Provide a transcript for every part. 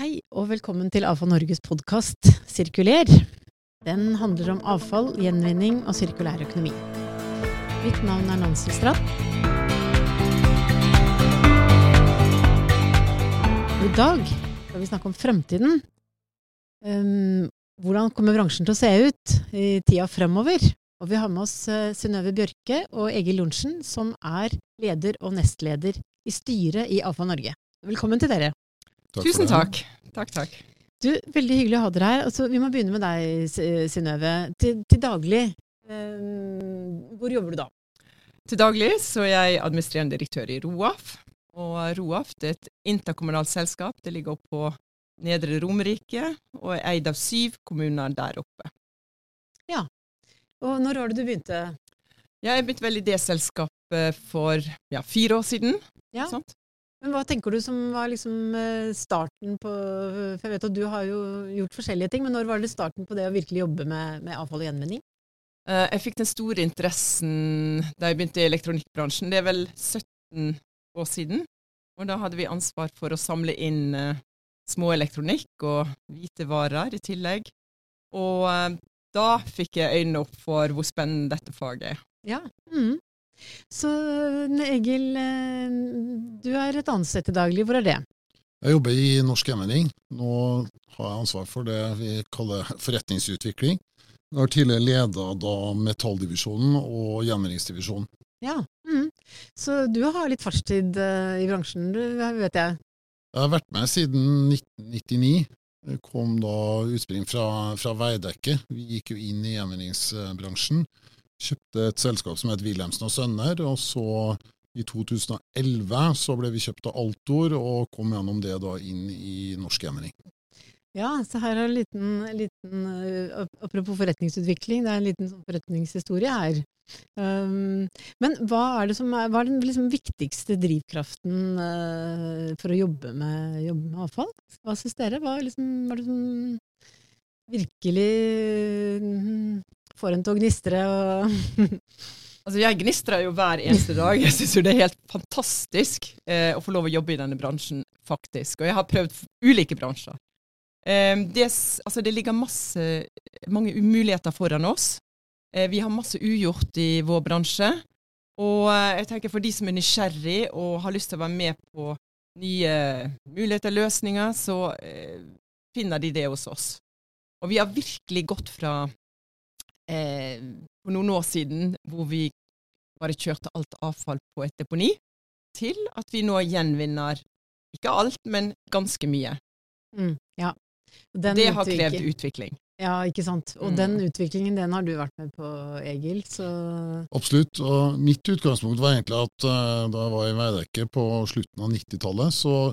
Hei og velkommen til Avfall Norges podkast Sirkuler. Den handler om avfall, gjenvinning og sirkulær økonomi. Mitt navn er Nancy Strand. I dag skal vi snakke om fremtiden. Um, hvordan kommer bransjen til å se ut i tida fremover? Og vi har med oss uh, Synnøve Bjørke og Egil Lorentzen, som er leder og nestleder i styret i Avfall Norge. Velkommen til dere. Takk Tusen takk. Takk, takk. Du, Veldig hyggelig å ha dere her. Altså, vi må begynne med deg, Synnøve. Til, til daglig, um, hvor jobber du da? Til daglig så er jeg administrerende direktør i ROAF. Og ROAF det er et interkommunalt selskap. Det ligger oppe på Nedre Romerike og er eid av syv kommuner der oppe. Ja. Og når var det du begynte? Jeg begynte vel i det selskapet for ja, fire år siden. Ja. Sant? Men hva tenker du som var liksom eh, starten på For jeg vet at du har jo gjort forskjellige ting, men når var det starten på det å virkelig jobbe med, med avfall og gjenvinning? Eh, Jeg fikk den store interessen da jeg begynte i elektronikkbransjen. Det er vel 17 år siden. Og da hadde vi ansvar for å samle inn eh, små elektronikk og hvite varer i tillegg. Og da fikk jeg øynene opp for hvor spennende dette faget er. Ja. Mm. Så Egil, eh, du er et annet sted til daglig. Hvor er det? Jeg jobber i Norsk Gjenvinning. Nå har jeg ansvar for det vi kaller forretningsutvikling. Jeg har tidligere leda da metalldivisjonen og gjenvinningsdivisjonen. Ja. Mm. Så du har litt fartstid eh, i bransjen, vet jeg. Jeg har vært med siden 1999. Det kom da utspring fra, fra Veidekke. Vi gikk jo inn i gjenvinningsbransjen. Kjøpte et selskap som het Wilhelmsen og Sønner, og så i 2011 så ble vi kjøpt av Altor, og kom gjennom det da inn i Norsk Gjenvinning. Ja, så her er en liten, liten eh, Apropos forretningsutvikling, det er en liten sånn forretningshistorie her. Um, men hva er det som er, hva er den liksom viktigste drivkraften eh, for å jobbe med, jobbe med avfall? Hva syns dere? Hva er, liksom, det som virkelig mm, får en til å gnistre? Og Altså, jeg gnistrer jo hver eneste dag. Jeg syns jo det er helt fantastisk eh, å få lov å jobbe i denne bransjen, faktisk. Og jeg har prøvd ulike bransjer. Eh, det, altså, det ligger masse, mange umuligheter foran oss. Eh, vi har masse ugjort i vår bransje. Og eh, jeg tenker for de som er nysgjerrig og har lyst til å være med på nye muligheter, løsninger, så eh, finner de det hos oss. Og vi har virkelig gått fra eh, for noen år siden hvor vi bare kjørte alt avfall på et deponi, til at vi nå gjenvinner ikke alt, men ganske mye. mm, ja. Den det har krevd utvikling. Ja, ikke sant. Og Mm. den utviklingen, den har du vært med på, Egil. Så Absolutt. Og mitt utgangspunkt var egentlig at uh, da jeg var i Veidekke på slutten av 90-tallet, så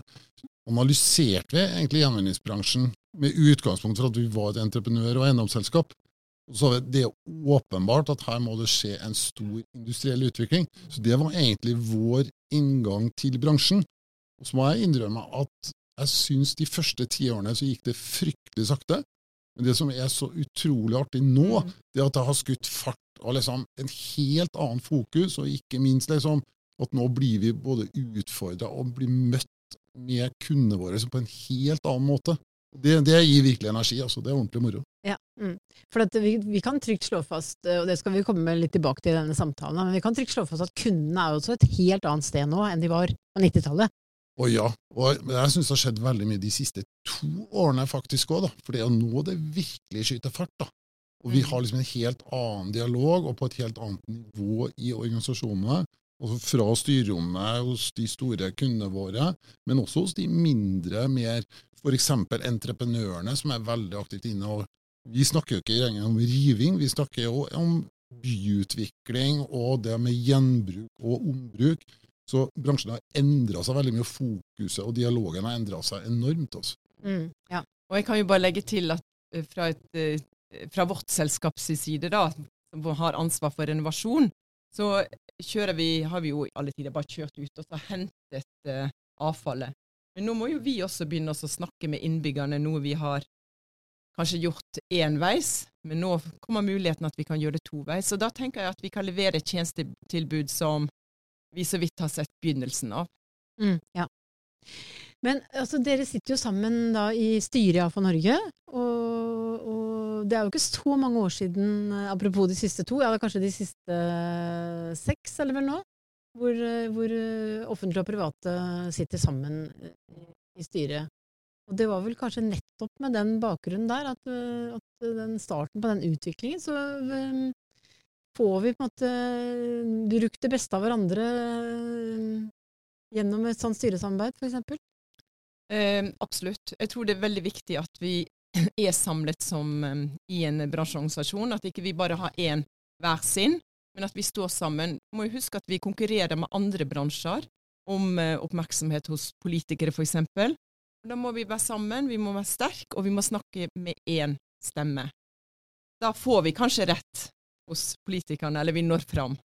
analyserte vi egentlig gjenvinningsbransjen med utgangspunkt for at vi var et entreprenør- og eiendomsselskap. Så det er åpenbart at her må det skje en stor industriell utvikling. Så det var egentlig vår inngang til bransjen. Og så må jeg innrømme at jeg syns de første tiårene så gikk det fryktelig sakte. Men det som er så utrolig artig nå, Mm. det er at det har skutt fart og liksom en helt annen fokus, og ikke minst liksom at nå blir vi både utfordra og blir møtt med kundene våre på en helt annen måte. Det, det gir virkelig energi. altså. Det er ordentlig moro. Ja, mm. for at vi, vi kan trygt slå fast, eh, og det skal vi komme litt tilbake til i denne samtalen, men vi kan trygt slå fast at kundene er også et helt annet sted nå enn de var på 90-tallet. Og ja, og jeg syns det har skjedd veldig mye de siste to årene faktisk òg, for det er nå det virkelig skyter fart. da. Og vi Mm. har liksom en helt annen dialog, og på et helt annet nivå i organisasjonene. Altså fra styrerommet hos de store kundene våre, men også hos de mindre, mer f.eks. entreprenørene, som er veldig aktivt inne. og Vi snakker jo ikke lenger om riving, vi snakker jo om byutvikling og det med gjenbruk og ombruk. Så bransjen har endra seg veldig mye, fokuset og dialogen har endra seg enormt. Altså. Mm. Ja. Og jeg kan jo bare legge til at eh, fra, et, eh, fra vårt selskaps side, da, som har ansvar for renovasjon, så vi, har vi jo i alle tider bare kjørt ut og hentet uh, avfallet. Men nå må jo vi også begynne å snakke med innbyggerne, noe vi har kanskje gjort enveis, men nå kommer muligheten at vi kan gjøre det toveis. Så da tenker jeg at vi kan levere et tjenestetilbud som vi så vidt har sett begynnelsen av. Mm. ja. Men altså, dere sitter jo sammen da i styret i AFA Norge, og, og det er jo ikke så mange år siden, eh, apropos de siste to, ja det er kanskje de siste eh, seks, eller vel nå, hvor, eh, hvor offentlige og private sitter sammen i styret. Og det var vel kanskje nettopp med den bakgrunnen der, at, eh, at den starten på den utviklingen, så eh, får vi på en måte brukt det beste av hverandre eh, gjennom et sånt styresamarbeid, eksempel. Eh, absolutt. Jeg tror det er veldig viktig at vi er samlet som eh, i en bransjeorganisasjon. At ikke vi bare har én hver sin, men at vi står sammen. Må jo huske at vi konkurrerer med andre bransjer om eh, oppmerksomhet hos politikere, f.eks. Da må vi være sammen, vi må være sterke, og vi må snakke med én stemme. Da får vi kanskje rett hos politikerne, eller vi når fram.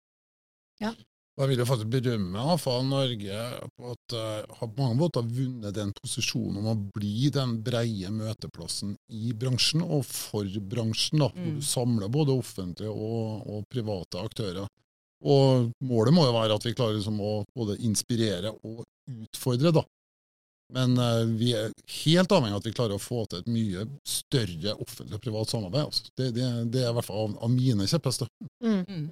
Jeg vil jo faktisk berømme for Norge på at de har på mange måter vunnet den posisjonen om å bli den breie møteplassen i bransjen og for bransjen, da, hvor Mm. du samler både offentlige og, og private aktører. Og målet må jo være at vi klarer liksom å både inspirere og utfordre, da. Men eh, vi er helt avhengig av at vi klarer å få til et mye større offentlig og privat samarbeid. Altså. Det, det, det er i hvert fall av, av mine kjepphester. Mm.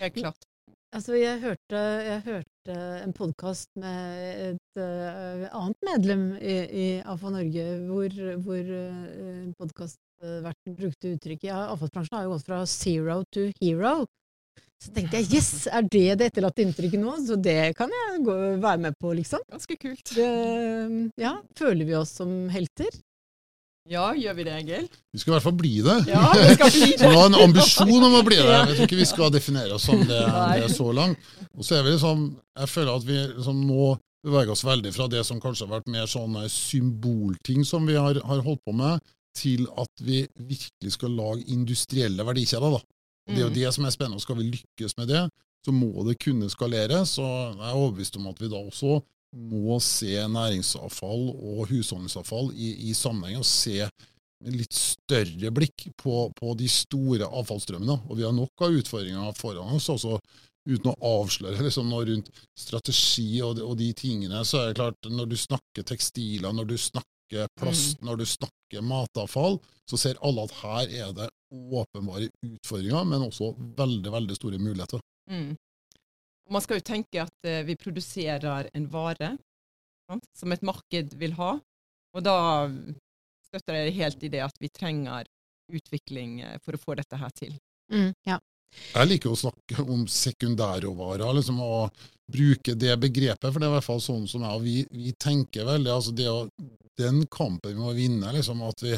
Helt klart. Altså, jeg hørte, jeg hørte en podkast med et uh, annet medlem i, i AFA Norge, hvor, hvor uh, podkastverten brukte uttrykket ja, Avfallsbransjen har jo gått fra zero to hero. Så tenkte jeg yes, er det det etterlatte inntrykket nå? Så det kan jeg gå, være med på, liksom. Ganske kult. Det, ja, føler vi oss som helter? Ja, gjør vi det, Egil? Vi skal i hvert fall bli det. Ja, vi skal bli det. vi har en ambisjon om å bli det. Jeg tror ikke vi skal definere oss som det, det er så langt. Og så er vi liksom, Jeg føler at vi liksom nå beveger oss veldig fra det som kanskje har vært mer sånne symbolting som vi har, har holdt på med, til at vi virkelig skal lage industrielle verdikjeder. da. Og Det er jo Mm. det som er spennende. Skal vi lykkes med det, så må det kunne skaleres. Og jeg er overbevist om at vi da også må se næringsavfall og husholdningsavfall i, i sammenheng, og se med litt større blikk på, på de store avfallsstrømmene. Og vi har nok av utfordringer foran oss, også uten å avsløre liksom, noe rundt strategi og de, og de tingene. Så er det klart, når du snakker tekstiler, når du snakker plast, når du snakker matavfall, så ser alle at her er det åpenbare utfordringer, men også veldig, veldig store muligheter. Mm. Man skal jo tenke at eh, vi produserer en vare sant, som et marked vil ha, og da støtter jeg helt i det at vi trenger utvikling eh, for å få dette her til. ja. Jeg liker å snakke om sekundærråvarer, liksom å bruke det begrepet, for det er i hvert fall sånn som jeg, og vi, vi tenker veldig, altså det å, den kampen vi må vinne, liksom at vi,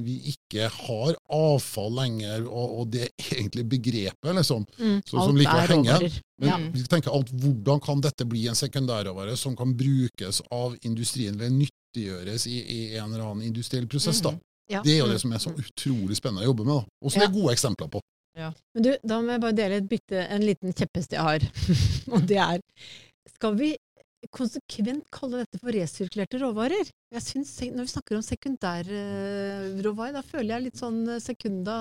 vi ikke har avfall lenger, og, og det er egentlig begrepet, liksom. Mm, Så- som liker å henge. Men Ja. vi tenker alt, hvordan kan dette bli en sekundærråvare som kan brukes av industrien, eller nyttiggjøres i, i en eller annen industriell prosess, da. Mhm. Ja. Det er jo Mm. det som er så utrolig spennende å jobbe med, da. Og som det er gode eksempler på. Men du, da må jeg bare dele et bytte, en liten kjepphest jeg har. og det er Skal vi konsekvent kalle dette for resirkulerte råvarer? Jeg synes, Når vi snakker om sekundærråvarer, da føler jeg litt sånn eh, sekunda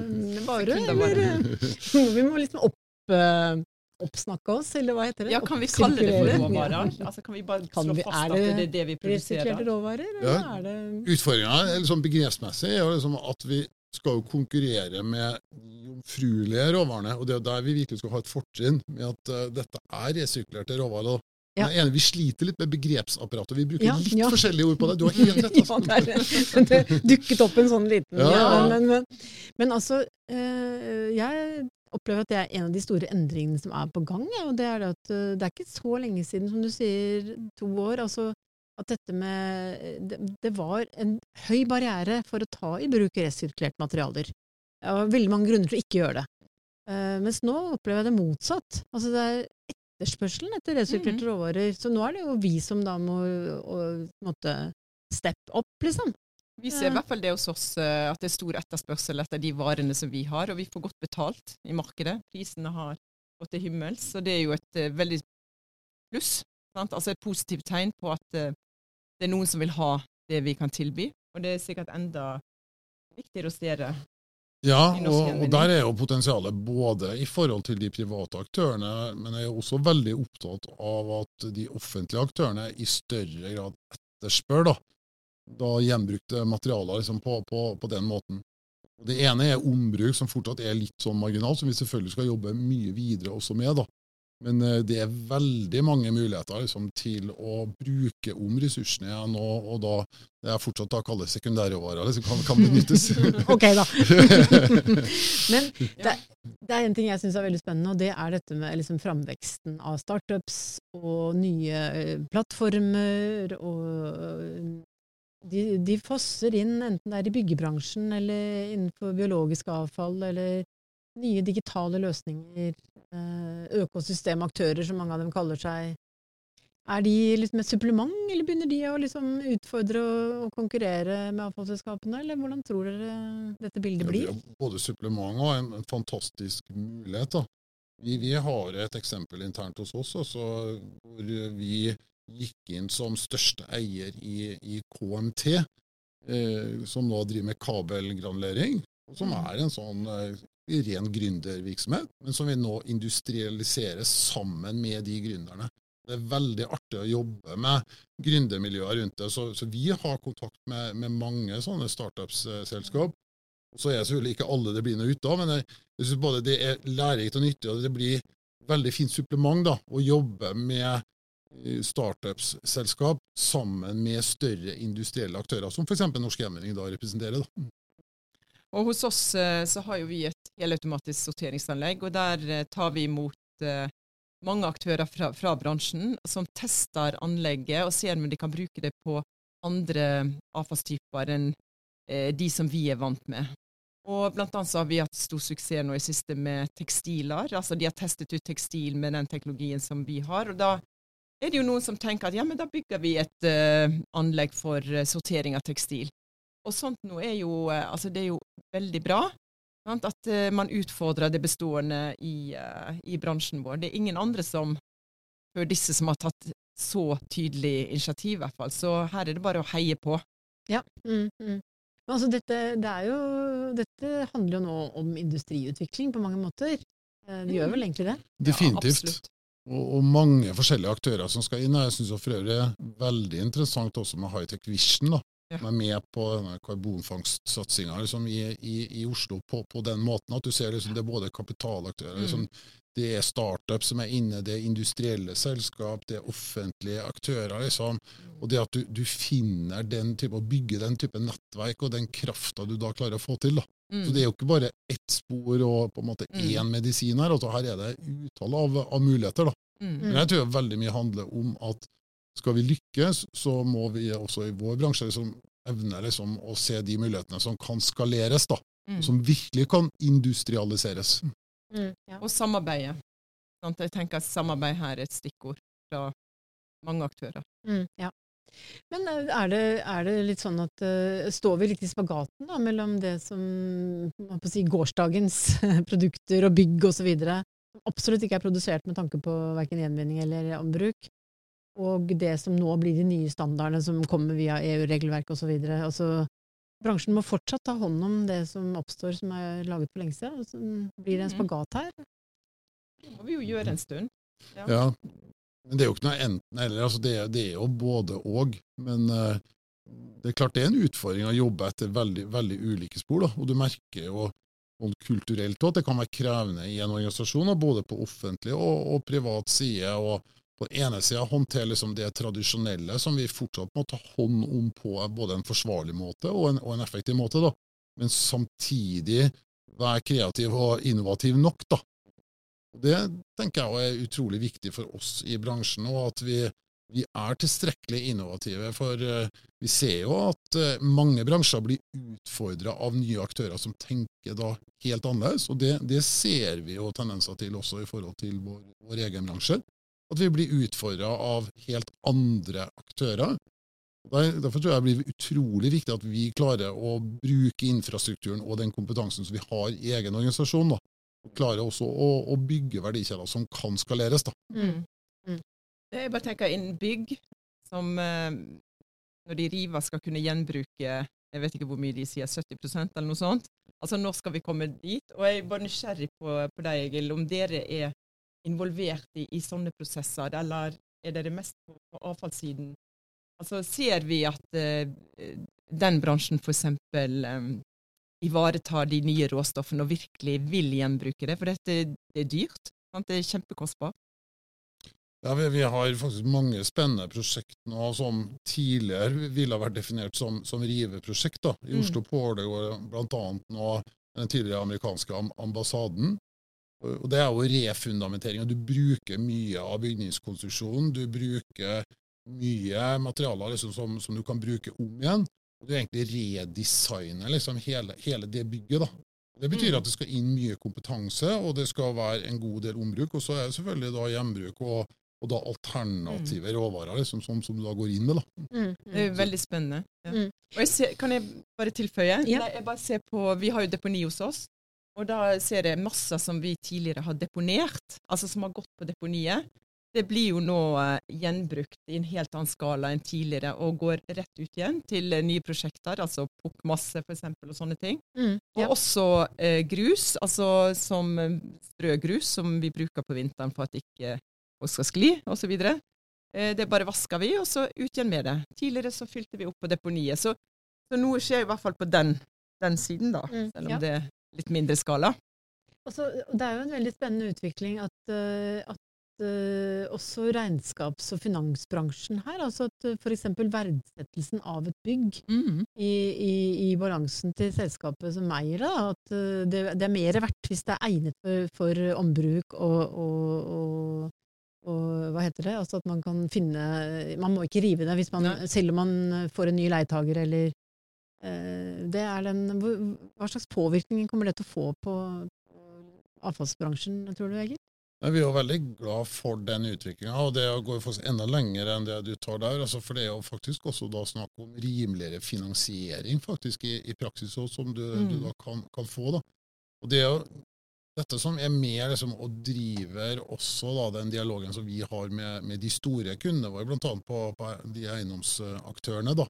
eh, vare. Eller eh, vi må liksom opp, eh, oppsnakke oss, eller hva heter det? Ja, kan vi kalle det for råvarer? Ja. Altså, kan vi bare Kan slå vi- fast er at det det er det vi Resirkulerte produserer? råvarer, eller Ja. er det Utfordringa liksom begrepsmessig er jo liksom at vi skal jo konkurrere med jomfruelige råvarene, og det er der vi virkelig skal ha et fortrinn med at uh, dette er resirkulerte råvarer. Ja. Enig, Vi sliter litt med begrepsapparatet, vi bruker Ja, litt ja. forskjellige ord på det. Du har helt rett. Ja, det, det dukket opp en sånn liten ja, men, men, men altså, eh, jeg opplever at det er en av de store endringene som er på gang. Og det er det at eh, det er ikke så lenge siden, som du sier, to år. altså at dette med det, det var en høy barriere for å ta i bruk resirkulerte materialer. Det var veldig mange grunner til å ikke gjøre det. Uh, mens nå opplever jeg det motsatt. Altså det er etterspørselen etter resirkulerte råvarer. Så nå er det jo vi som da må å, måtte steppe opp, liksom. Vi ser i hvert fall det hos oss, eh, at det er stor etterspørsel etter de varene som vi har, og vi får godt betalt i markedet. Prisene har gått til himmels, så det er jo et eh, veldig pluss. Sant? Altså et positivt tegn på at det er noen som vil ha det vi kan tilby, og det er sikkert enda viktigere å større. Ja, og, og der er jo potensialet både i forhold til de private aktørene, men jeg er også veldig opptatt av at de offentlige aktørene i større grad etterspør da, da gjenbrukte materialer liksom, på, på, på, den måten. Det ene er ombruk, som fortsatt er litt sånn marginal, som vi selvfølgelig skal jobbe mye videre også med. da. Men eh, det er veldig mange muligheter liksom, til å bruke om ressursene igjen, og, og da det jeg fortsatt da kaller sekundærråvarer som kan, kan, benyttes. ok, da. Men det, det, er en ting jeg syns er veldig spennende, og det er dette med liksom, framveksten av startups og nye eh, plattformer. og de, de, fosser inn, enten det er i byggebransjen eller innenfor biologisk avfall, eller nye digitale løsninger Eh, økosystemaktører, som mange av dem kaller seg. Er de liksom et supplement, eller begynner de å liksom utfordre og, konkurrere med avfallsselskapene, eller hvordan tror dere dette bildet blir? Ja, både supplement og en, en fantastisk mulighet. da. Vi, vi, har et eksempel internt hos oss også, hvor vi gikk inn som største eier i, i KMT, eh, som nå driver med kabelgranulering, som mm. er en sånn eh, ren gründervirksomhet, men som vi nå industrialiserer sammen med de gründerne. Det er veldig artig å jobbe med gründermiljøer rundt det. Så, så, vi har kontakt med, med mange sånne startups-selskap. Så er selvfølgelig ikke alle det blir noe ut av, men jeg, jeg synes både det er lærerikt og nyttig, og det blir veldig fint supplement da, å jobbe med eh, startups-selskap sammen med større industrielle aktører, som f.eks. Norsk Gjenvinning representerer. Da. Og hos oss eh, så har jo vi et helautomatisk sorteringsanlegg, og der eh, tar vi imot eh, mange aktører fra, fra, bransjen som tester anlegget og ser om de kan bruke det på andre avfallstyper enn de som vi er vant med. Og blant annet så har vi hatt stor suksess nå i siste med tekstiler. Altså de har testet ut tekstil med den teknologien som vi har. Og da er det jo noen som tenker at ja, men da bygger vi et uh, anlegg for sortering av tekstil. Og sånt nå er jo, eh, altså det er jo veldig bra. Sant? At uh, man utfordrer det bestående i, uh, i, bransjen vår. Det er ingen andre som før disse som har tatt så tydelig initiativ, i hvert fall. Så her er det bare å heie på. Ja. Mm, mm. Men altså dette, det jo, dette handler jo nå om industriutvikling på mange måter. Det gjør vel egentlig det? Definitivt. Ja, og, og, mange forskjellige aktører som skal inn. Jeg syns for øvrig veldig interessant også med Hightech Vision. da, som er med på karbonfangstsatsinga liksom, i, i, i, Oslo på, på, den måten. At du ser liksom, det er både kapitalaktører, mm. liksom, det er startup som er inne, det er industrielle selskap, det er offentlige aktører. liksom, Og det at du, du finner den type, og bygger den type nettverk og den krafta du da klarer å få til. da. Mm. Så Det er jo ikke bare ett spor og på en måte mm. medisin her. altså Her er det utall av, av muligheter. da. Mm. Men jeg tror veldig mye handler om at skal vi lykkes, så må vi også i vår bransje liksom, evne liksom, å se de mulighetene som kan skaleres, da. Mm. Som virkelig kan industrialiseres. Mm, ja. Og samarbeide. Sånn, jeg tenker at samarbeid her er et stikkord fra mange aktører. Mm, ja. Men eh, er det, er det, litt sånn at uh, står vi litt i spagaten da, mellom det som man på å si, gårsdagens produkter og bygg osv., som absolutt ikke er produsert med tanke på verken gjenvinning eller ombruk, og det som nå blir de nye standardene som kommer via EU-regelverk osv. Altså, bransjen må fortsatt ta hånd om det som oppstår som er laget for lenge siden. Altså, blir det en mm. spagat her? Det må vi jo gjøre en stund. Ja. ja. Men det er jo ikke noe enten-eller. Altså, det, det, er jo både og. Men uh, det er klart det er en utfordring å jobbe etter veldig, veldig ulike spor. Da. Og du merker jo og kulturelt at det kan være krevende i en organisasjon, både på offentlig og, og privat side. og ene sida håndtere liksom det tradisjonelle som vi fortsatt må ta hånd om på både en forsvarlig måte og en, og en effektiv måte, da. men samtidig være kreativ og innovativ nok. da. Det tenker jeg er utrolig viktig for oss i bransjen, og at vi, vi er tilstrekkelig innovative. For uh, vi ser jo at uh, mange bransjer blir utfordra av nye aktører som tenker da helt annerledes, og det, det ser vi jo tendenser til også i forhold til vår, vår egen bransje at vi blir utfordra av helt andre aktører. Derfor tror jeg det blir utrolig viktig at vi klarer å bruke infrastrukturen og den kompetansen som vi har i egen organisasjon, da. og klarer også å, å bygge verdikjeder som kan skaleres. Da. Mm. Mm. Jeg bare tenker innen bygg, som eh, når de river skal kunne gjenbruke jeg vet ikke hvor mye de sier, 70% eller noe sånt. Altså Når skal vi komme dit? Og jeg er bare nysgjerrig på, på deg, Egil, om dere er involvert i, i, sånne prosesser, eller er det det mest på, på avfallssiden Altså ser vi at eh, den bransjen f.eks. Um, ivaretar de nye råstoffene og virkelig vil gjenbruke det, for dette det er dyrt. Sant? Det er kjempekostbart. Ja, vi, vi, har faktisk mange spennende prosjekt nå som tidligere ville ha vært definert som, som riveprosjekt. da. I Oslo mm. pågår bl.a. nå den tidligere amerikanske ambassaden. Og Det er jo refundamentering. Du bruker mye av bygningskonstruksjonen. Du bruker mye materialer liksom, som, som, du kan bruke om igjen. Og du egentlig redesigner liksom, hele, hele, det bygget. da. Det betyr mm. at det skal inn mye kompetanse, og det skal være en god del ombruk. Og så er det selvfølgelig da gjenbruk og og da alternative mm. råvarer liksom, som, som, du da går inn med. Da. Mm, mm. Det er veldig spennende. Ja. Mm. Og jeg ser, kan jeg bare tilføye? Ja. Nei, jeg bare ser på, Vi har jo deponi hos oss, og da ser jeg masser som vi tidligere har deponert, altså som har gått på deponiet. Det blir jo nå uh, gjenbrukt i en helt annen skala enn tidligere, og går rett ut igjen til uh, nye prosjekter, altså pukkmasse f.eks. og sånne ting. Mm, ja. Og også uh, grus, altså som strøgrus, som vi bruker på vinteren for at ikke og skal skli, osv. Eh, det bare vasker vi, og så ut igjen med det. Tidligere så fylte vi opp på deponiet. Så, så noe skjer i hvert fall på den, den siden, da. Mm, selv om ja. det litt mindre skala. Altså, det er jo en veldig spennende utvikling at, uh, at uh, også regnskaps- og finansbransjen her, altså at uh, f.eks. verdsettelsen av et bygg mm. i, i, i, balansen til selskapet som eier det, at det, det, er mer verdt hvis det er egnet for, for ombruk og, og, og og hva heter det? Altså at man kan finne Man må ikke rive det hvis man, selv om man får en ny leietager eller eh, det er den, Hva slags påvirkning kommer det til å få på, avfallsbransjen, tror du, Egil? Vi er jo veldig glad for den utviklinga, og det går faktisk enda lenger enn det du tar der. Altså for det er jo faktisk også da snakk om rimeligere finansiering faktisk i, i praksis, som du, mm. du da kan, kan, få. da. Og det er jo dette som er mer liksom, og driver også da, den dialogen som vi har med, med de store kundene våre, bl.a. På, på de eiendomsaktørene. da.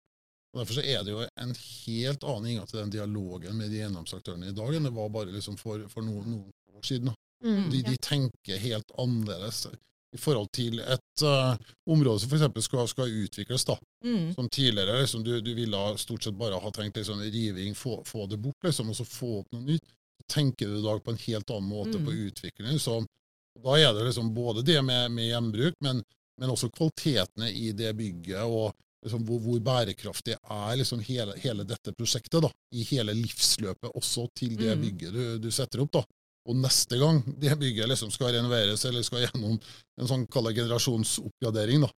Og Derfor så er det jo en helt annen inngang til den dialogen med de eiendomsaktørene i dag enn det var bare liksom for, for noen, noen, år siden. Mm, de, de, tenker helt annerledes i forhold til et uh, område som f.eks. Skal, skal utvikles. da. Mm. Som tidligere liksom, du, du, ville stort sett bare ha tenkt liksom, riving, få, få det bort, liksom, og så få opp noe nytt tenker du i dag på en helt annen måte mm. på utvikling. Så da er det liksom både det med, med gjenbruk, men, men, også kvalitetene i det bygget, og liksom hvor, hvor, bærekraftig er liksom hele, hele, dette prosjektet da, i hele livsløpet, også til det mm. bygget du, du, setter opp. da. Og neste gang det bygget liksom skal renoveres eller skal gjennom en sånn generasjonsoppgradering, da.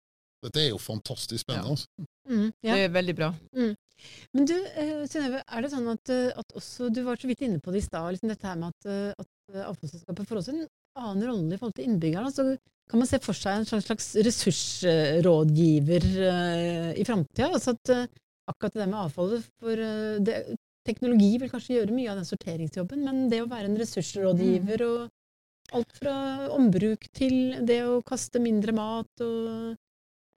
Dette er jo fantastisk spennende. Ja. Altså. Mm, ja. Det er veldig bra. Mm. Men du, eh, Synnøve, er det sånn at, eh, at, også, du var så vidt inne på det i stad, liksom dette her med at, eh, at avfallsselskapet får også en annen rolle i forhold til innbyggerne. Så kan man se for seg en slags ressursrådgiver uh, i framtida. Altså at uh, akkurat det med avfallet for uh, det, Teknologi vil kanskje gjøre mye av den sorteringsjobben, men det å være en ressursrådgiver mm. og alt fra ombruk til det å kaste mindre mat og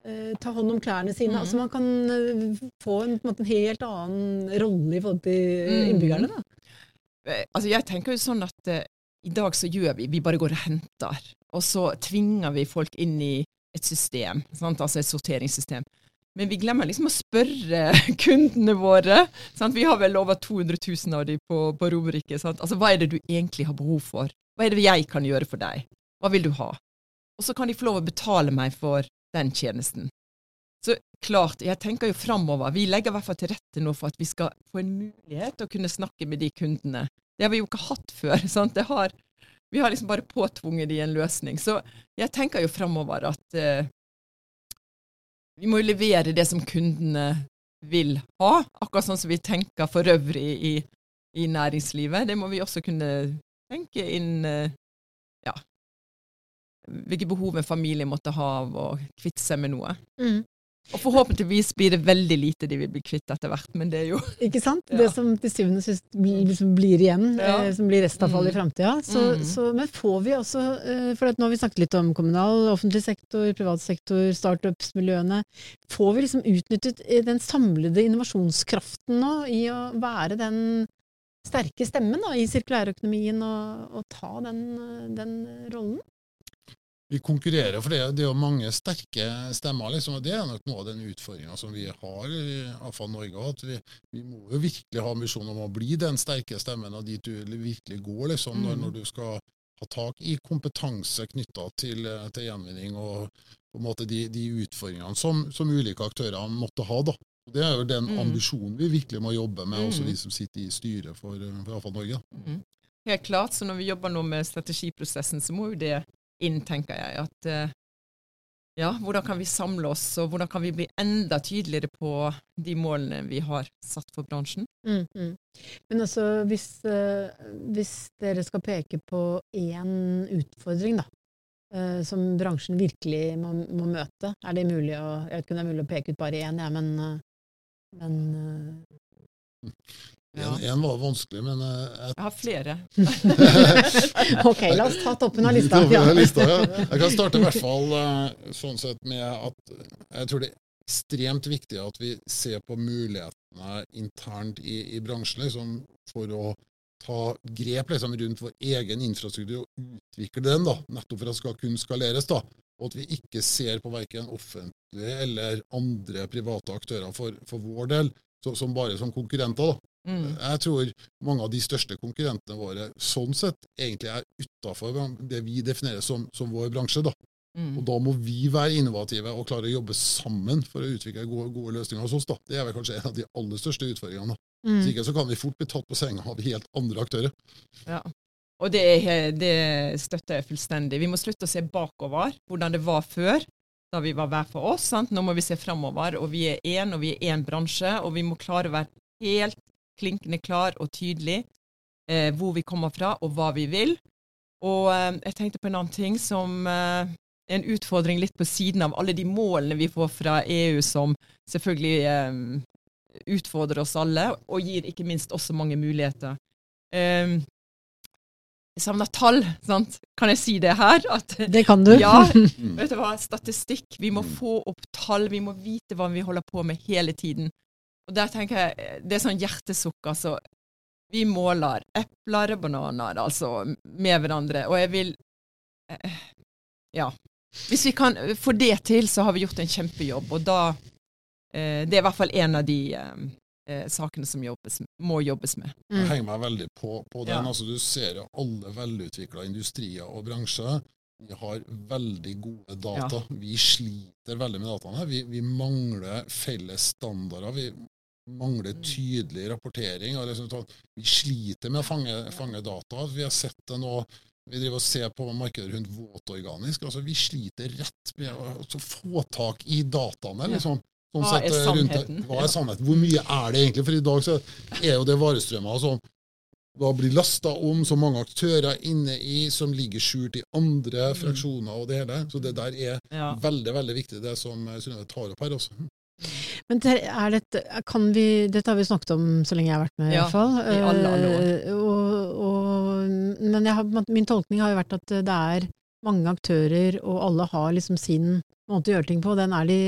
Eh, ta hånd om klærne sine. Mm. Altså Man kan eh, få en, en, en, helt annen rolle i forhold til mm. innbyggerne. da. Eh, altså Jeg tenker jo sånn at i dag så gjør vi Vi bare går og henter. Og så tvinger vi folk inn i et system, sant? altså et sorteringssystem. Men vi glemmer liksom å spørre kundene våre. Sant? Vi har vel over 200 000 av dem på, på Romerike. Altså, hva er det du egentlig har behov for? Hva er det jeg kan gjøre for deg? Hva vil du ha? Og så kan de få lov å betale meg for den tjenesten. Så klart, jeg tenker jo framover. Vi legger i hvert fall til rette nå for at vi skal få en mulighet til å kunne snakke med de kundene. Det har vi jo ikke hatt før. sant? Har, vi har liksom bare påtvunget de en løsning. Så jeg tenker jo framover at eh, vi må jo levere det som kundene vil ha, akkurat sånn som vi tenker for øvrig i, i næringslivet. Det må vi også kunne tenke inn eh, ja, hvilke behov en familie måtte ha av å kvitte seg med noe. Mm. Og forhåpentligvis blir det veldig lite de vil bli kvitt etter hvert, men det er jo Ikke sant? Ja. Det som til syvende og sist liksom blir igjen, ja. eh, som blir restavfall mm. i framtida. Mm. Men får vi også, eh, for nå har vi snakket litt om kommunal, offentlig sektor, privat sektor, startups-miljøene. Får vi liksom utnyttet eh, den samlede innovasjonskraften nå i å være den sterke stemmen da, i sirkulærøkonomien og, og ta den, den rollen? Vi konkurrerer, for det, det er jo mange sterke stemmer. liksom, og Det er nok noe av den utfordringa som vi har i AFA Norge. at vi, vi, må jo virkelig ha ambisjon om å bli den sterke stemmen, og dit du virkelig går liksom, når, Mm. når du skal ha tak i kompetanse knytta til, til gjenvinning og på en måte de, de utfordringene som, som ulike aktører måtte ha. da. Det er jo den Mm. ambisjonen vi virkelig må jobbe med, også Mm. vi som sitter i styret for, for AFA Norge. Mm. Helt klart. Så når vi jobber nå med strategiprosessen, så må jo det inn, tenker jeg. At eh, ja, hvordan kan vi samle oss, og hvordan kan vi bli enda tydeligere på de målene vi har satt for bransjen? Mm, mm. Men altså, hvis, eh, hvis dere skal peke på én utfordring, da, eh, som bransjen virkelig må, må møte, er det mulig å Jeg vet ikke om det er mulig å peke ut bare én, jeg, men, eh, men Ja. Var vanskelig, men eh, jeg Jeg har flere. Ok, la oss ta toppen av lista. Toppen av Ja. lista, ja. Jeg kan starte i hvert fall eh, sånn sett med at jeg tror det er ekstremt viktig at vi ser på mulighetene internt i, i bransjen liksom, for å ta grep liksom, rundt vår egen infrastruktur og utvikle den, da, nettopp for at det skal kunne skaleres. da, Og at vi ikke ser på verken offentlige eller andre private aktører for, for vår del så, som bare som konkurrenter. da. Mm. Jeg tror mange av de største konkurrentene våre sånn sett egentlig er utafor det vi definerer som, som vår bransje. da. Mm. Og da må vi være innovative og klare å jobbe sammen for å utvikle gode, gode løsninger hos oss. da. Det er vel kanskje en av de aller største utfordringene. da. Mm. Hvis ikke så kan vi fort bli tatt på senga av helt andre aktører. Ja. Og det, er, det støtter jeg fullstendig. Vi må slutte å se bakover, hvordan det var før, da vi var hver for oss. Sant? Nå må vi se framover, og vi er én, og vi er én bransje, og vi må klare å være helt klinkende klar og tydelig eh, hvor vi kommer fra, og hva vi vil. Og eh, jeg tenkte på en annen ting som eh, en utfordring litt på siden av alle de målene vi får fra EU, som selvfølgelig eh, utfordrer oss alle, og gir ikke minst også mange muligheter. Um, jeg savner tall, sant? Kan jeg si det her? At, Det kan du. ja, vet du hva, statistikk. Vi må Mm. få opp tall, vi må vite hva vi holder på med hele tiden. Og der tenker jeg, det er sånn hjertesukk, altså. Vi måler epler og bananer, altså, med hverandre. Og jeg vil eh, Ja. Hvis vi kan få det til, så har vi gjort en kjempejobb. Og da eh, Det er i hvert fall en av de eh, eh, sakene som jobbes, må jobbes med. Jeg Mm. henger meg veldig på, på den. Ja. altså Du ser jo alle velutvikla industrier og bransjer. Vi har veldig gode data. Vi sliter veldig med dataene. Vi, vi mangler felles standarder. Vi mangler Mm. tydelig rapportering. og sånn- Vi sliter med å fange, fange data. Vi har sett det nå. Vi driver og ser på markedet rundt våtorganisk. altså Vi sliter rett med å altså, få tak i dataene. Liksom. Sånn Hva er eh, rundt sannheten? Hva er sannheten? Hvor mye er det egentlig? For i dag så er jo det varestrømmer som da blir lasta om, som mange aktører er inne i, som ligger skjult i andre fraksjoner og det hele. Så det der er Ja. veldig veldig viktig, det som eh, Synnøve tar opp her. også. Men er dette, kan vi, dette har vi snakket om så lenge jeg har vært med, i Ja, hvert fall. i alle, alle år. Eh, Og, og, men jeg har, min tolkning har jo vært at det er mange aktører, og alle har liksom sin måte å gjøre ting på. Den er de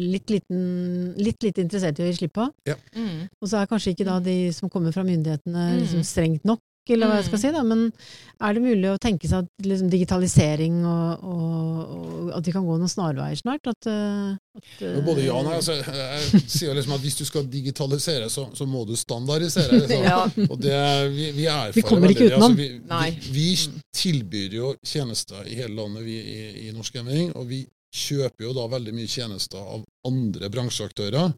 litt, liten, litt lite interessert i å gi slipp på. Mm. Og så er kanskje ikke da de som kommer fra myndighetene Mm. liksom strengt nok, eller hva jeg skal Mm. si da, men er det mulig å tenke seg at liksom digitalisering og, og, og at vi kan gå noen snarveier snart? At, eh, at, Og både ja og nei. Altså, jeg sier liksom at hvis du skal digitalisere, så, så må du standardisere. Så. Ja. Og det, vi, vi Vi kommer ikke utenom. Altså, vi, vi, vi Mm. tilbyr jo tjenester i hele landet vi, i, i Norsk Gaming, og vi kjøper jo da veldig mye tjenester av andre bransjeaktører,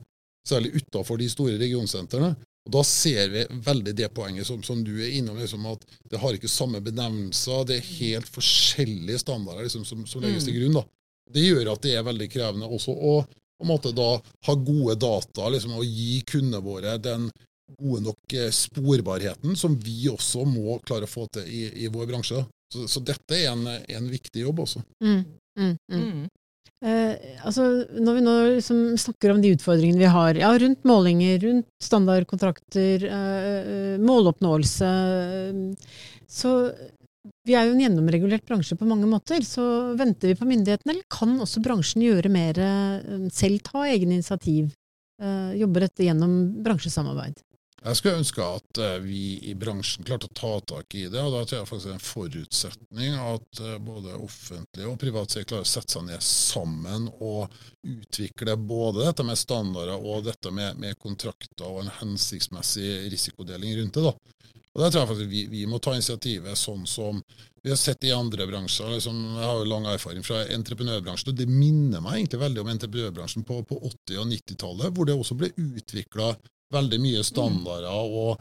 særlig utafor de store regionsentrene. Og Da ser vi veldig det poenget som, som du er innom, liksom, at det har ikke samme benevnelser, det er helt forskjellige standarder liksom, som, som legges til grunn. da. Det gjør at det er veldig krevende også å på en måte da ha gode data liksom, og gi kundene våre den gode nok eh, sporbarheten som vi også må klare å få til i, i vår bransje. Så, så dette er en, en viktig jobb også. Mm, mm, mm. Eh, altså, når vi nå liksom snakker om de utfordringene vi har, ja, rundt målinger, rundt standardkontrakter, eh, eh, måloppnåelse, så vi er jo en gjennomregulert bransje på mange måter. Så venter vi på myndighetene, eller kan også bransjen gjøre mer, eh, selv ta egne initiativ? Eh, jobbe dette gjennom bransjesamarbeid? Jeg skulle ønske at eh, vi i bransjen klarte å ta tak i det. og Da tror jeg faktisk det er en forutsetning at eh, både offentlig og privat sektor klarer å sette seg ned sammen og utvikle både dette med standarder og dette med, med kontrakter og en hensiktsmessig risikodeling rundt det. da. Og Der tror jeg faktisk vi, vi må ta initiativet sånn som vi har sett i andre bransjer. Liksom, jeg har jo lang erfaring fra entreprenørbransjen, og det minner meg egentlig veldig om entreprenørbransjen på, på 80- og 90-tallet, hvor det også ble utvikla veldig mye standarder, og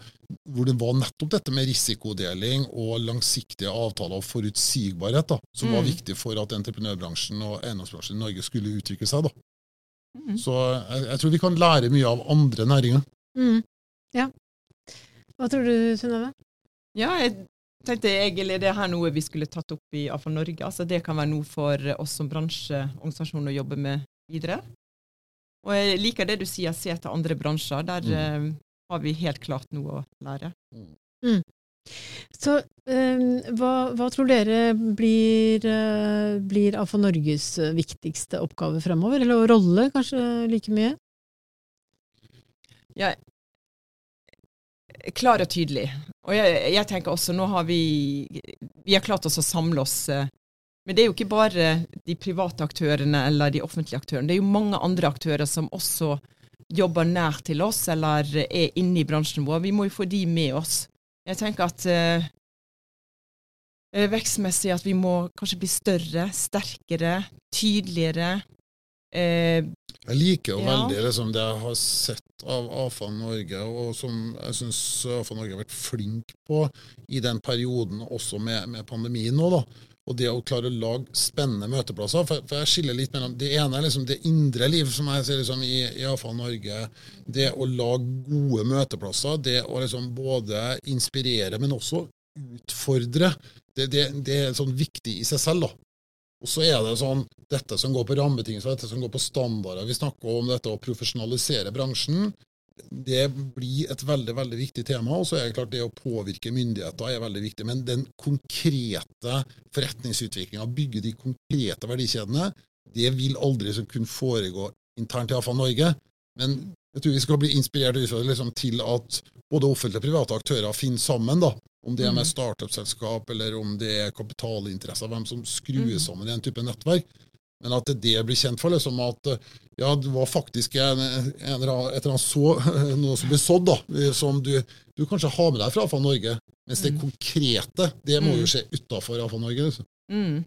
hvor det var nettopp dette med risikodeling og langsiktige avtaler og forutsigbarhet da, som mm. var viktig for at entreprenørbransjen og eiendomsbransjen i Norge skulle utvikle seg. da. Mm. Så jeg, jeg, tror vi kan lære mye av andre næringer. Mm. Ja. Hva tror du, Synnøve? Ja, jeg tenkte egentlig det her noe vi skulle tatt opp i AFA Norge. Altså Det kan være noe for oss som bransjeorganisasjon å jobbe med videre. Og jeg liker det du sier, se til andre bransjer. Der mm. uh, har vi helt klart noe å lære. Mm. Så um, hva, hva, tror dere blir, uh, blir AFA Norges viktigste oppgave fremover? Eller rolle, kanskje like mye? Ja, klar og tydelig. Og jeg, jeg, tenker også, nå har vi Vi har klart oss å samle oss uh, men det er jo ikke bare de private aktørene eller de offentlige aktørene. Det er jo mange andre aktører som også jobber nær til oss eller er inne i bransjen vår. Vi må jo få de med oss. Jeg tenker at eh, vekstmessig at vi må kanskje bli større, sterkere, tydeligere. Eh, jeg liker jo ja. veldig liksom, det jeg har sett av AFA Norge, og som jeg syns AFA Norge har vært flink på i den perioden, også med, med pandemien nå. da, og det å klare å lage spennende møteplasser. For, for jeg skiller litt mellom Det ene liksom det indre liv, som jeg ser liksom i, i AFA Norge. Det å lage gode møteplasser. Det å liksom både inspirere, men også utfordre. Det, det, det er sånn viktig i seg selv. da. Og så er det sånn, dette som går på rammebetingelser, dette som går på standarder. Vi snakker om dette å profesjonalisere bransjen det blir et veldig veldig viktig tema. Og så er det klart det å påvirke myndigheter er veldig viktig. Men den konkrete forretningsutviklinga, bygge de konkrete verdikjedene, det vil aldri kunne foregå internt i AFA Norge. Men jeg tror vi skal bli inspirert liksom, til at både offentlige og private aktører finner sammen. da, Om det er med mm. startup-selskap eller om det er kapitalinteresser, hvem som skruer mm. sammen i en type nettverk. Men at det blir kjent for, liksom at ja, det var faktisk en, en, et eller annet så, noe som ble sådd, da, som du, du, kanskje har med deg fra AFA Norge. Mens det mm. konkrete, det må jo mm. skje utafor AFA Norge. Liksom. Mm.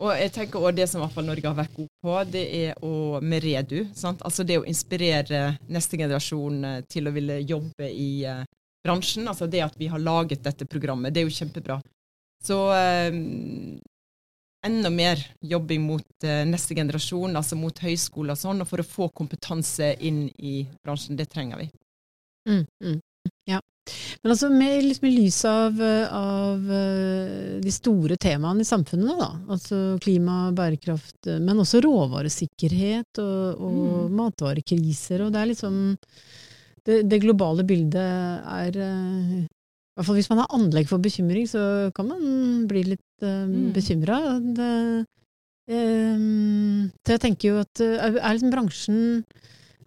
Og jeg tenker også Det som AFA Norge har vært god på, det er å, med Redu. Sant? Altså det å inspirere neste generasjon eh, til å ville jobbe i uh, bransjen. Altså det at vi har laget dette programmet, det er jo kjempebra. Så um, enda mer jobbing mot uh, neste generasjon, altså mot høyskole og sånn, og for å få kompetanse inn i bransjen. Det trenger vi. Mm, mm, ja. Men altså med, liksom i lys av, av, eh, de store temaene i samfunnet, da, altså klima, bærekraft, men også råvaresikkerhet og, og mm. matvarekriser, og det er liksom det, det globale bildet er eh, hvert fall hvis man har anlegg for bekymring, så kan man bli litt uh, mm. bekymra. Um, så jeg tenker jo at uh, er liksom bransjen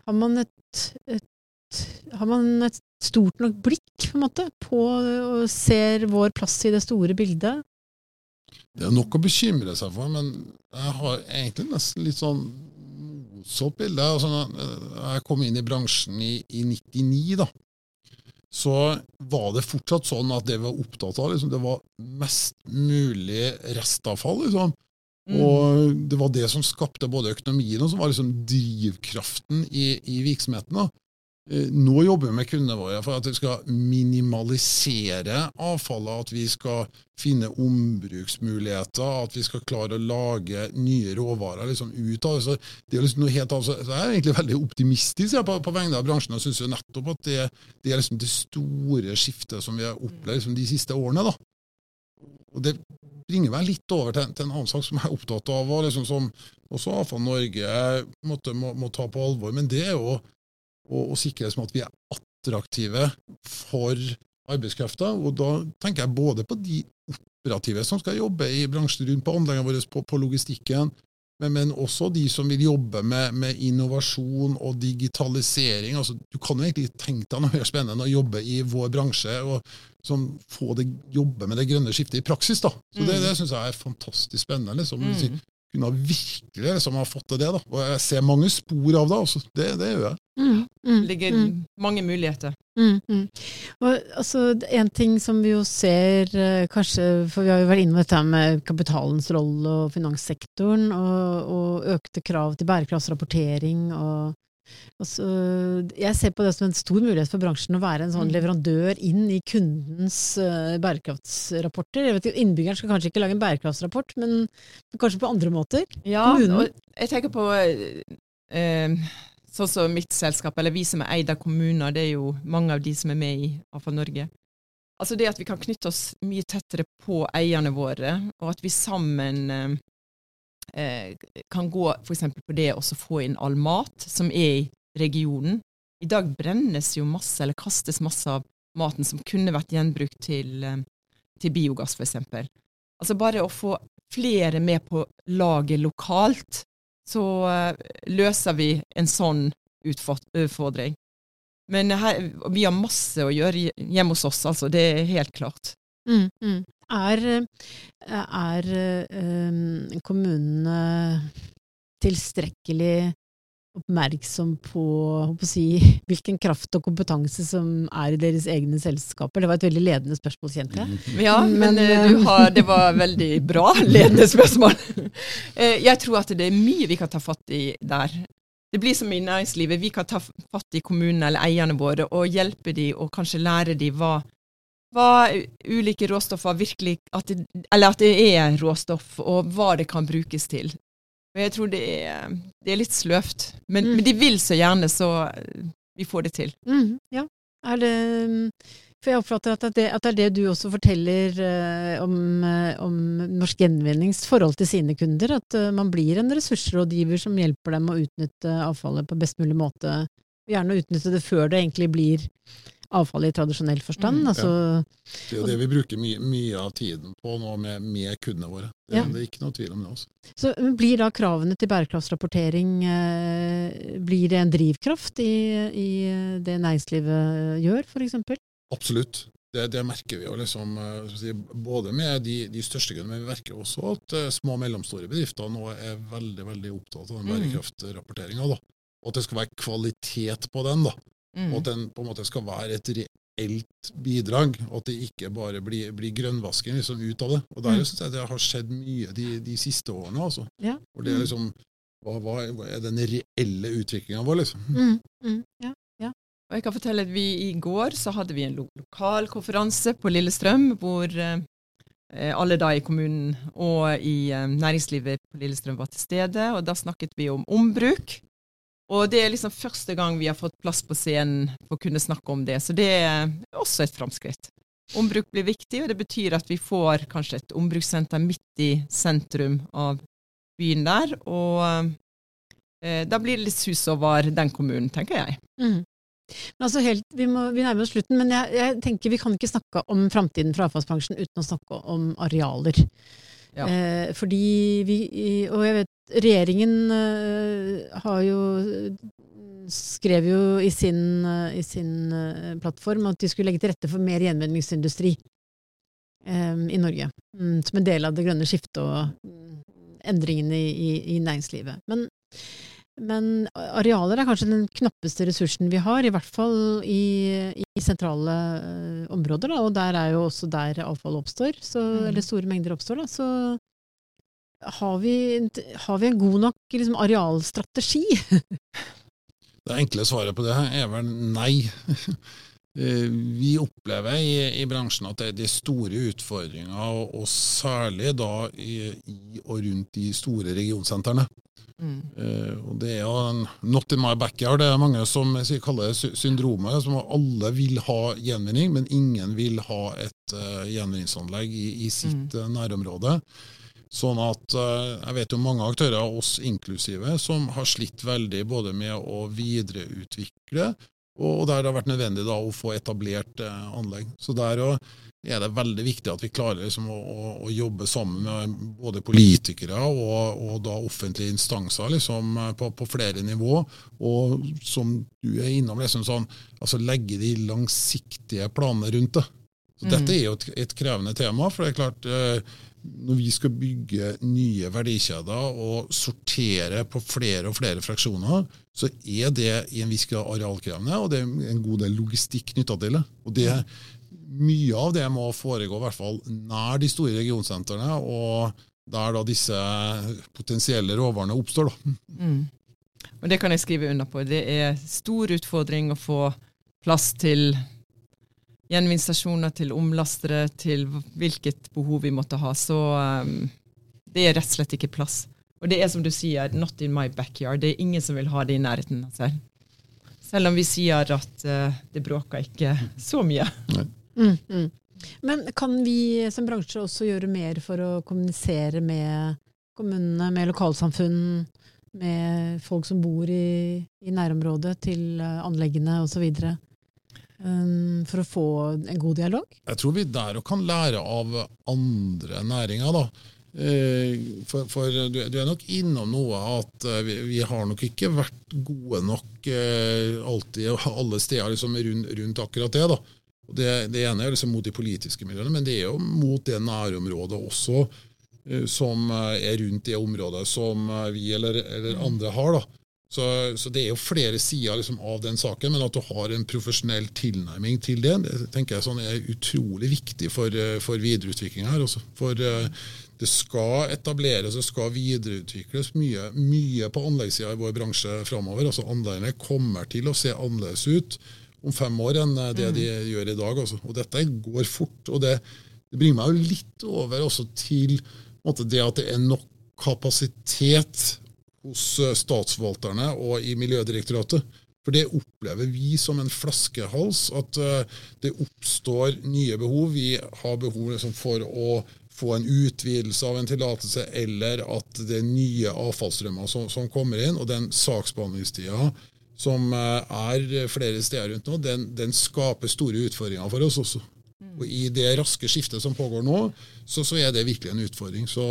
Har man et, et, Har man et stort nok blikk, på en måte, på og ser vår plass i det store bildet? Det er nok å bekymre seg for, men jeg har egentlig nesten litt sånn motsatt bilde. Altså, jeg kom inn i bransjen i, i 99, da så var det fortsatt sånn at det vi var opptatt av, liksom, det var mest mulig restavfall. Liksom. Mm. Og det var det som skapte både økonomien og som var liksom drivkraften i, i virksomheten. Eh, nå jobber vi med kundene våre for at vi skal minimalisere avfallet, at vi skal finne ombruksmuligheter, at vi skal klare å lage nye råvarer liksom, ut av det. det er liksom noe helt annet. Jeg er egentlig veldig optimistisk ja, på, på, vegne av bransjen og syns nettopp at det, det er liksom det store skiftet som vi har opplevd liksom, de siste årene. da. Og Det bringer meg litt over til, til en annen sak som jeg er opptatt av, og liksom, som også Avfall Norge måtte, må, må ta på alvor. men det er jo og, og sikre oss at vi er attraktive for arbeidskrafta. Og da tenker jeg både på de operative som skal jobbe i bransjen rundt på anleggene våre, på, på, logistikken, men, men også de som vil jobbe med, med innovasjon og digitalisering. Altså, du kan jo egentlig tenke deg noe mer spennende enn å jobbe i vår bransje og som få det, jobbe med det grønne skiftet i praksis. da. Så Det, Mm. det syns jeg er fantastisk spennende. liksom. Mm. Kunne virkelig liksom, ha fått til det. da. Og jeg ser mange spor av det. altså. Det, det gjør jeg. Mm, mm, Det ligger mm. mange muligheter. Mm, mm. Og, altså, en ting som vi jo ser, eh, kanskje, for vi har jo vært inne på dette med kapitalens rolle og finanssektoren, og, og økte krav til bærekraftsrapportering. Og, og så, jeg ser på det som en stor mulighet for bransjen å være en sånn Mm. leverandør inn i kundens uh, bærekraftsrapporter. Jeg vet, ikke, Innbyggeren skal kanskje ikke lage en bærekraftsrapport, men kanskje på andre måter. Ja, Kommunen? og jeg tenker på uh, sånn som mitt selskap, eller vi som er eid av kommuner, det er jo mange av de som er med i AFA Norge. Altså det at vi kan knytte oss mye tettere på eierne våre, og at vi sammen eh, kan gå f.eks. på det å få inn all mat som er i regionen. I dag brennes jo masse, eller kastes masse av maten som kunne vært gjenbrukt til, eh, til biogass, f.eks. Altså bare å få flere med på laget lokalt, så eh, løser vi en sånn utfordring. Men her, vi har masse å gjøre hjemme hos oss, altså. Det er helt klart. Mm, mm. Er, er eh, kommunene tilstrekkelig oppmerksom på, si, hvilken kraft og kompetanse som er i deres egne selskaper? Det var et veldig ledende spørsmål, kjente jeg. Ja, men, Men, eh, eh, du har, det var veldig bra ledende spørsmål. Eh, Jeg tror at det er mye vi kan ta fatt i der. Det blir som i næringslivet. Vi kan ta fatt i kommunene eller eierne våre og hjelpe dem og kanskje lære dem hva, hva ulike råstoffer virkelig at det, Eller at det er råstoff, og hva det kan brukes til. Og jeg tror det er, det er litt sløvt. Men, Mm. men de vil så gjerne, så eh, vi får det til. Mm, ja. Er det For jeg oppfatter at det, at det er det du også forteller eh, om, eh, om Norsk Gjenvinnings forhold til sine kunder. At uh, man blir en ressursrådgiver som hjelper dem å utnytte avfallet på best mulig måte. Gjerne utnytte det før det egentlig blir avfall i tradisjonell forstand. Mm, altså, Det er jo det vi bruker mye, mye av tiden på nå med, med kundene våre. Det, Ja. det er ikke noe tvil om det. Også. Så blir da kravene til bærekraftsrapportering eh, Blir det en drivkraft i, i det næringslivet gjør, f.eks.? Absolutt. Det, det merker vi jo liksom, eh, både med de, de største kundene, men vi merker også at eh, små og mellomstore bedrifter nå er veldig veldig opptatt av den Mm. bærekraftrapporteringa. Og at det skal være kvalitet på den. da. Mm. Og at den på en måte skal være et reelt bidrag, og at det ikke bare blir, blir grønnvasking liksom, ut av det. Og Der Mm. syns jeg det har skjedd mye de, de siste årene. altså. Ja. For det er Mm. liksom, hva, hva er- den reelle utviklinga vår, liksom? Mm, mm, ja. Og jeg kan fortelle at vi I går så hadde vi en lo lokal konferanse på Lillestrøm, hvor eh, alle da i kommunen og i eh, næringslivet på Lillestrøm var til stede. og Da snakket vi om ombruk. Og det er liksom første gang vi har fått plass på scenen for å kunne snakke om det. Så det er også et framskritt. Ombruk blir viktig, og det betyr at vi får kanskje et ombrukssenter midt i sentrum av byen der. Og eh, da blir det litt sus over den kommunen, tenker jeg. Mm. Men altså helt, vi, må, vi nærmer oss slutten, men jeg, jeg tenker vi kan ikke snakke om framtiden for avfallsbransjen uten å snakke om arealer. Ja. Eh, fordi vi, og jeg vet, regjeringen eh, har jo skrev jo i sin, eh, i sin eh, plattform at de skulle legge til rette for mer gjenvinningsindustri um, i Norge. Um, som en del av det grønne skiftet og mm, endringene i, i, i næringslivet. Men men arealer er kanskje den knappeste ressursen vi har, i hvert fall i, i sentrale områder. Da, og der er jo også der avfall oppstår, så, Mm. eller store mengder oppstår. Da, så har vi, har vi en god nok liksom, arealstrategi? Det enkle svaret på det er vel nei. Eh, Vi opplever i, i bransjen at det er de store utfordringene, og, og særlig da i, i og rundt de store regionsentrene. Mm. Eh, og det er jo not in my backyard. Det er mange som kaller det syndromet, som alle vil ha gjenvinning, men ingen vil ha et uh, gjenvinningsanlegg i, i sitt mm. nærområde. Sånn at eh, jeg vet jo mange aktører, oss inklusive, som har slitt veldig både med å videreutvikle og der det har vært nødvendig da, å få etablert eh, anlegg. Så der er det veldig viktig at vi klarer liksom, å, å, å, jobbe sammen med både politikere og, og da offentlige instanser liksom, på, på, flere nivå. Og som du er innom, liksom, sånn, altså legge de langsiktige planene rundt det. Så mm. Dette er jo et, et, krevende tema. for det er klart eh, når vi skal bygge nye verdikjeder og sortere på flere og flere fraksjoner, så er det i en viss grad arealkrevende, og det er en god del logistikk knytta til det. Og det, Mye av det må foregå i hvert fall nær de store regionsentrene, og der da disse potensielle råvarene oppstår. Da. Mm. Og Det kan jeg skrive under på. Det er stor utfordring å få plass til gjenvinningsstasjoner, til omlastere, til hvilket behov vi måtte ha. Så um, det er rett og slett ikke plass. Og det er som du sier, not in my backyard. Det er ingen som vil ha det i nærheten av seg. Selv om vi sier at uh, det bråker ikke så mye. Mm, mm. Men kan vi som bransje også gjøre mer for å kommunisere med kommunene, med lokalsamfunn, med folk som bor i, i nærområdet til uh, anleggene osv.? Um, for å få en god dialog? Jeg tror vi der og kan lære av andre næringer. da. Eh, for, for du, du, er nok innom noe at eh, vi, vi, har nok ikke vært gode nok alltid, alltid alle steder liksom, rundt, rundt, akkurat det. Det, det, ene er liksom mot de politiske miljøene, men det er jo mot det nærområdet også, som er rundt det området som vi eller, eller andre har. da. Så, så, det er jo flere sider liksom, av den saken, men at du har en profesjonell tilnærming til det, det tenker jeg sånn er utrolig viktig for, eh, for videreutviklinga her. Også. For uh, det skal etableres og skal videreutvikles mye, mye på anleggssida i vår bransje framover. Altså, anleggene kommer til å se annerledes ut om fem år enn eh, det mm. de gjør i dag. Også. Og dette går fort. og det, det bringer meg jo litt over også til måte, det at det er nok kapasitet hos eh, statsforvalterne og i Miljødirektoratet. For det opplever vi som en flaskehals, at uh, det oppstår nye behov. Vi har behov liksom, for å få en utvidelse av en tillatelse, eller at det er nye avfallsstrømmer som, som, kommer inn. Og den saksbehandlingstida som uh, er flere steder rundt nå, den, den, skaper store utfordringer for oss også. Og I det raske skiftet som pågår nå, så, så er det virkelig en utfordring. Så,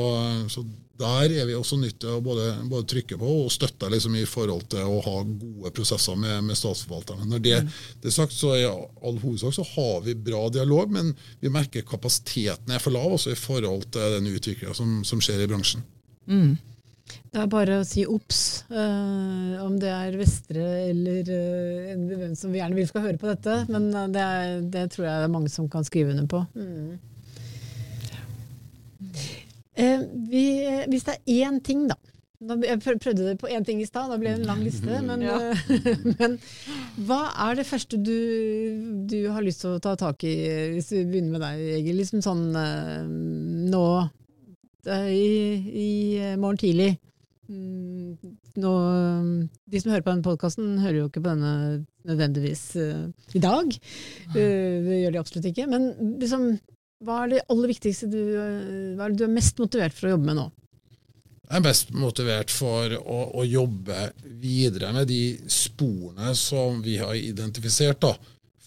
så der er vi også nødt til å både, både trykke på og støtte liksom, i forhold til å ha gode prosesser med, med statsforvalterne. Når det, det, er sagt, så i all hovedsak så har vi bra dialog, men vi merker kapasiteten er for lav også i forhold til den utviklinga som, som, skjer i bransjen. Mm. Det er bare å si obs, uh, om det er Vestre eller uh, hvem som vi gjerne vil skal høre på dette. Men uh, det, er, det, tror jeg det er mange som kan skrive under på. Mm. Vi, hvis det er én ting, da. Jeg prøvde det på én ting i stad, da ble det en lang liste. Men, ja. men, hva er det første du, du, har lyst til å ta tak i, hvis vi begynner med deg, Egil? Liksom sånn nå i, i morgen tidlig Mm, nå, de som hører på denne podkasten, hører jo ikke på denne nødvendigvis uh, i dag. Uh, det gjør de absolutt ikke. Men liksom, hva er det aller viktigste du, hva er det du er mest motivert for å jobbe med nå? Jeg er mest motivert for å, å jobbe videre med de sporene som vi har identifisert. da,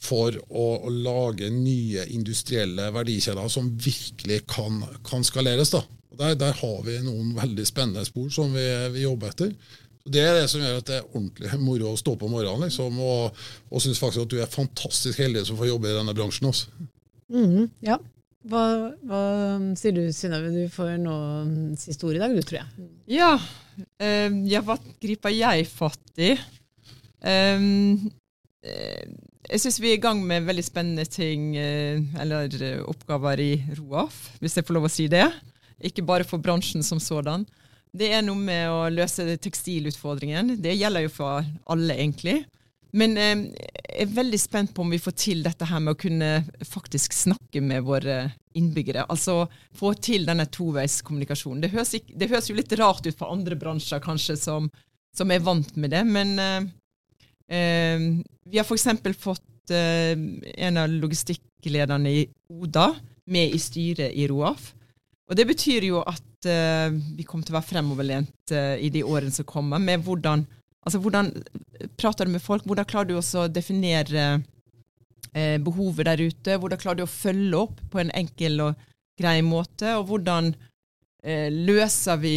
for å, å, lage nye industrielle verdikjeder som virkelig kan, kan skaleres. da. Der, der, har vi noen veldig spennende spor som vi, vi, jobber etter. Det er det som gjør at det er ordentlig moro å stå på morgenen. Liksom, og og syns faktisk at du er fantastisk heldig som får jobbe i denne bransjen. Også. Mm, ja. Hva, hva, sier du, Synnøve? Du får nå siste ord i dag, du, tror jeg. Ja. Um, ja, hva griper jeg fatt i? Um, jeg syns vi er i gang med veldig spennende ting, eller oppgaver i ROAF, hvis jeg får lov å si det ikke bare for bransjen som sådan. Det er noe med å løse tekstilutfordringen. Det gjelder jo for alle, egentlig. Men eh, jeg er veldig spent på om vi får til dette her med å kunne faktisk snakke med våre innbyggere. Altså få til denne toveiskommunikasjonen. Det det høres jo litt rart ut for andre bransjer kanskje som, som er vant med det, men eh, eh, vi har f.eks. fått eh, en av logistikklederne i Oda med i styret i Roaf. Og Det betyr jo at uh, vi kommer til å være fremoverlent uh, i de årene som kommer, med hvordan Altså, hvordan prater du med folk? Hvordan klarer du også å definere uh, behovet der ute? Hvordan klarer du å følge opp på en enkel og grei måte? Og hvordan løser vi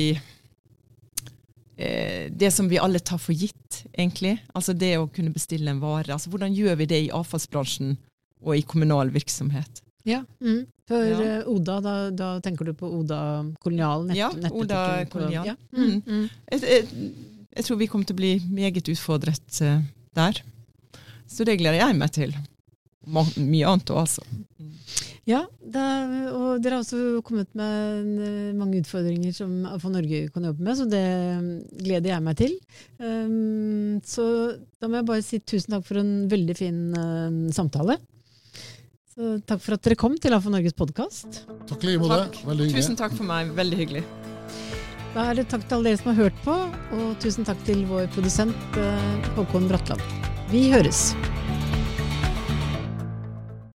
det som vi alle tar for gitt, egentlig? Altså det å kunne bestille en vare. Altså, hvordan gjør vi det i avfallsbransjen og i kommunal virksomhet? Ja, mm. For Ja. eh, Oda, da, da tenker du på Oda kolonial? Nett, Ja, Oda kolonial. Ja. Mm. Mm. Jeg, jeg, jeg tror vi kommer til å bli meget utfordret uh, der. Så det gleder jeg meg til. Mye annet òg, altså. Ja, det er, og dere har også kommet med eh, mange utfordringer som AFO Norge kan jobbe med, så det mm, gleder jeg meg til. Um, så da må jeg bare si tusen takk for en veldig fin uh, samtale. Så takk for at dere kom til AFA Norges podkast. Takk i like måte. Veldig hyggelig. Tusen takk for meg. Veldig hyggelig. Da er det takk til alle dere som har hørt på, og tusen takk til vår produsent eh, Håkon Bratland. Vi høres!